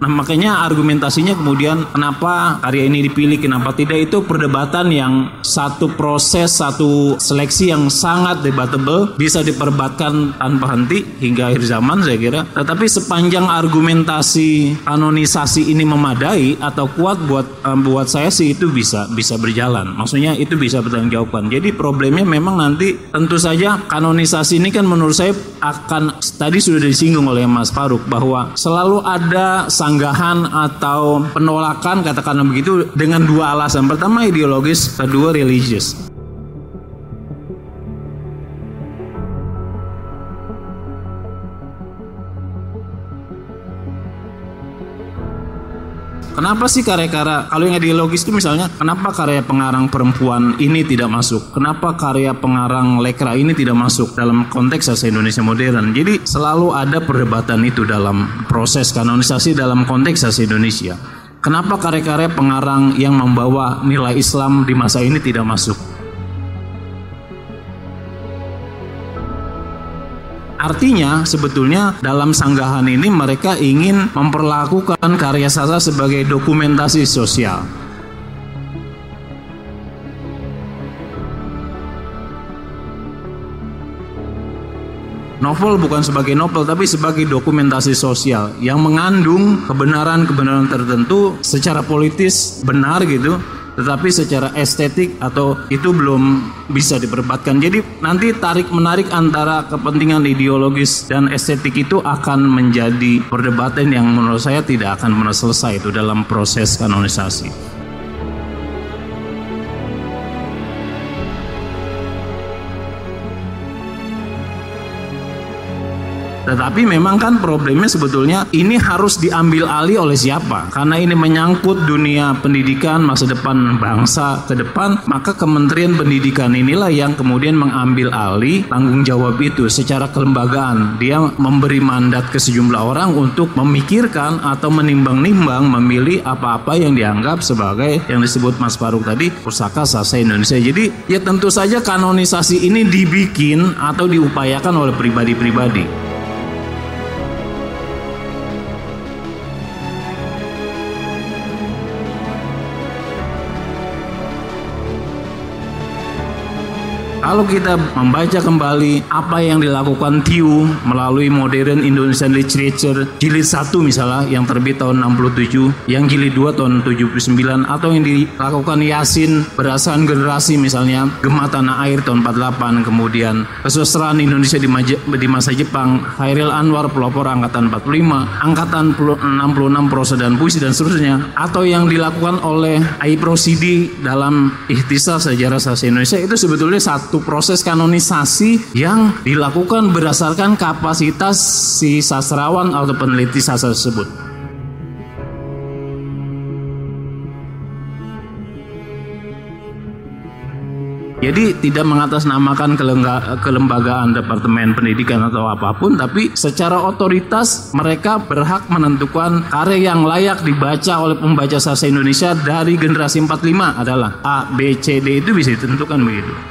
Nah makanya argumentasinya kemudian kenapa karya ini dipilih, kenapa tidak itu perdebatan yang satu proses, satu seleksi yang sangat debatable bisa diperdebatkan tanpa henti hingga akhir zaman saya kira. Tetapi sepanjang argumentasi kanonisasi ini memadai atau kuat buat um, buat saya sih itu bisa bisa berjalan. Maksudnya itu bisa bertanggung Jadi problemnya memang nanti tentu saja kanonisasi ini kan menurut saya akan tadi sudah disinggung oleh Mas Faruk bahwa selalu ada sanggahan atau penolakan katakanlah begitu dengan dua alasan. Pertama ideologis, kedua religius. Kenapa sih karya-karya kalau yang ideologis itu misalnya kenapa karya pengarang perempuan ini tidak masuk? Kenapa karya pengarang lekra ini tidak masuk dalam konteks sastra Indonesia modern? Jadi selalu ada perdebatan itu dalam proses kanonisasi dalam konteks sastra Indonesia. Kenapa karya-karya pengarang yang membawa nilai Islam di masa ini tidak masuk? Artinya sebetulnya dalam sanggahan ini mereka ingin memperlakukan karya sastra sebagai dokumentasi sosial. Novel bukan sebagai novel tapi sebagai dokumentasi sosial yang mengandung kebenaran-kebenaran tertentu secara politis benar gitu tetapi secara estetik atau itu belum bisa diperdebatkan. Jadi nanti tarik menarik antara kepentingan ideologis dan estetik itu akan menjadi perdebatan yang menurut saya tidak akan pernah selesai itu dalam proses kanonisasi. Tetapi memang kan problemnya sebetulnya ini harus diambil alih oleh siapa? Karena ini menyangkut dunia pendidikan masa depan bangsa ke depan, maka Kementerian Pendidikan inilah yang kemudian mengambil alih tanggung jawab itu secara kelembagaan. Dia memberi mandat ke sejumlah orang untuk memikirkan atau menimbang-nimbang memilih apa-apa yang dianggap sebagai yang disebut Mas Faruk tadi pusaka sasa Indonesia. Jadi ya tentu saja kanonisasi ini dibikin atau diupayakan oleh pribadi-pribadi. Kalau kita membaca kembali apa yang dilakukan Tiu melalui Modern Indonesian Literature jilid 1 misalnya yang terbit tahun 67, yang jilid 2 tahun 79 atau yang dilakukan Yasin berdasarkan generasi misalnya Gemah Tanah Air tahun 48, kemudian Kesusastraan Indonesia di, di masa Jepang, Hairil Anwar pelopor angkatan 45, angkatan 66 prosa dan puisi dan seterusnya atau yang dilakukan oleh Ai Prosidi dalam Ikhtisar Sejarah Sastra Indonesia itu sebetulnya satu proses kanonisasi yang dilakukan berdasarkan kapasitas si sastrawan atau peneliti sastra tersebut. Jadi tidak mengatasnamakan kelembagaan Departemen Pendidikan atau apa pun, tapi secara otoritas mereka berhak menentukan karya yang layak dibaca oleh pembaca sastra Indonesia dari generasi 45 adalah A, B, C, D itu bisa ditentukan begitu.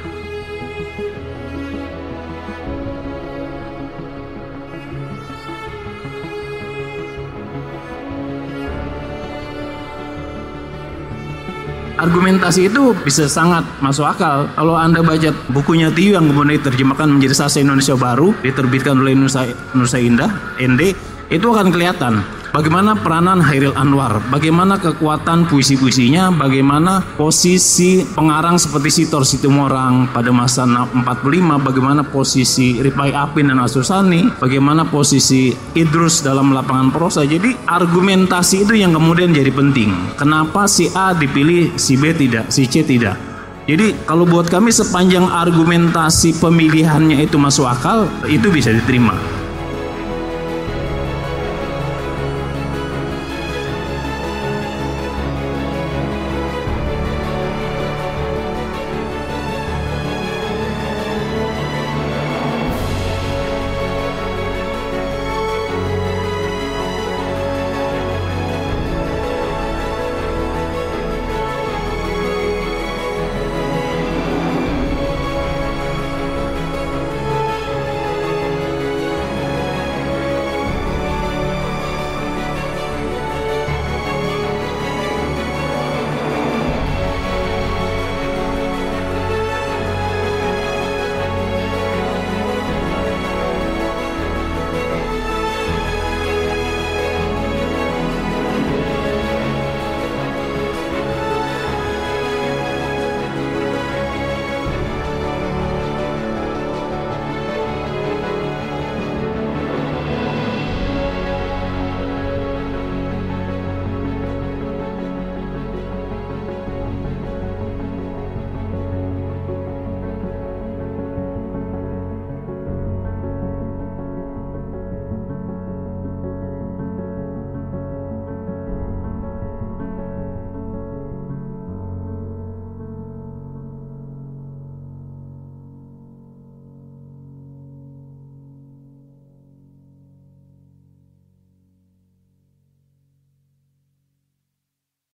Argumentasi itu bisa sangat masuk akal. Kalau Anda baca bukunya Tiu yang kemudian diterjemahkan menjadi sastra Indonesia baru, diterbitkan oleh Nusa, Nusa Indah, ND, itu akan kelihatan Bagaimana peranan Hairil Anwar? Bagaimana kekuatan puisi-puisinya? Bagaimana posisi pengarang seperti Sitor Situmorang pada masa 45? Bagaimana posisi Ripai Apin dan Asusani? Bagaimana posisi Idrus dalam lapangan prosa? Jadi argumentasi itu yang kemudian jadi penting. Kenapa si A dipilih, si B tidak, si C tidak? Jadi kalau buat kami sepanjang argumentasi pemilihannya itu masuk akal, itu bisa diterima.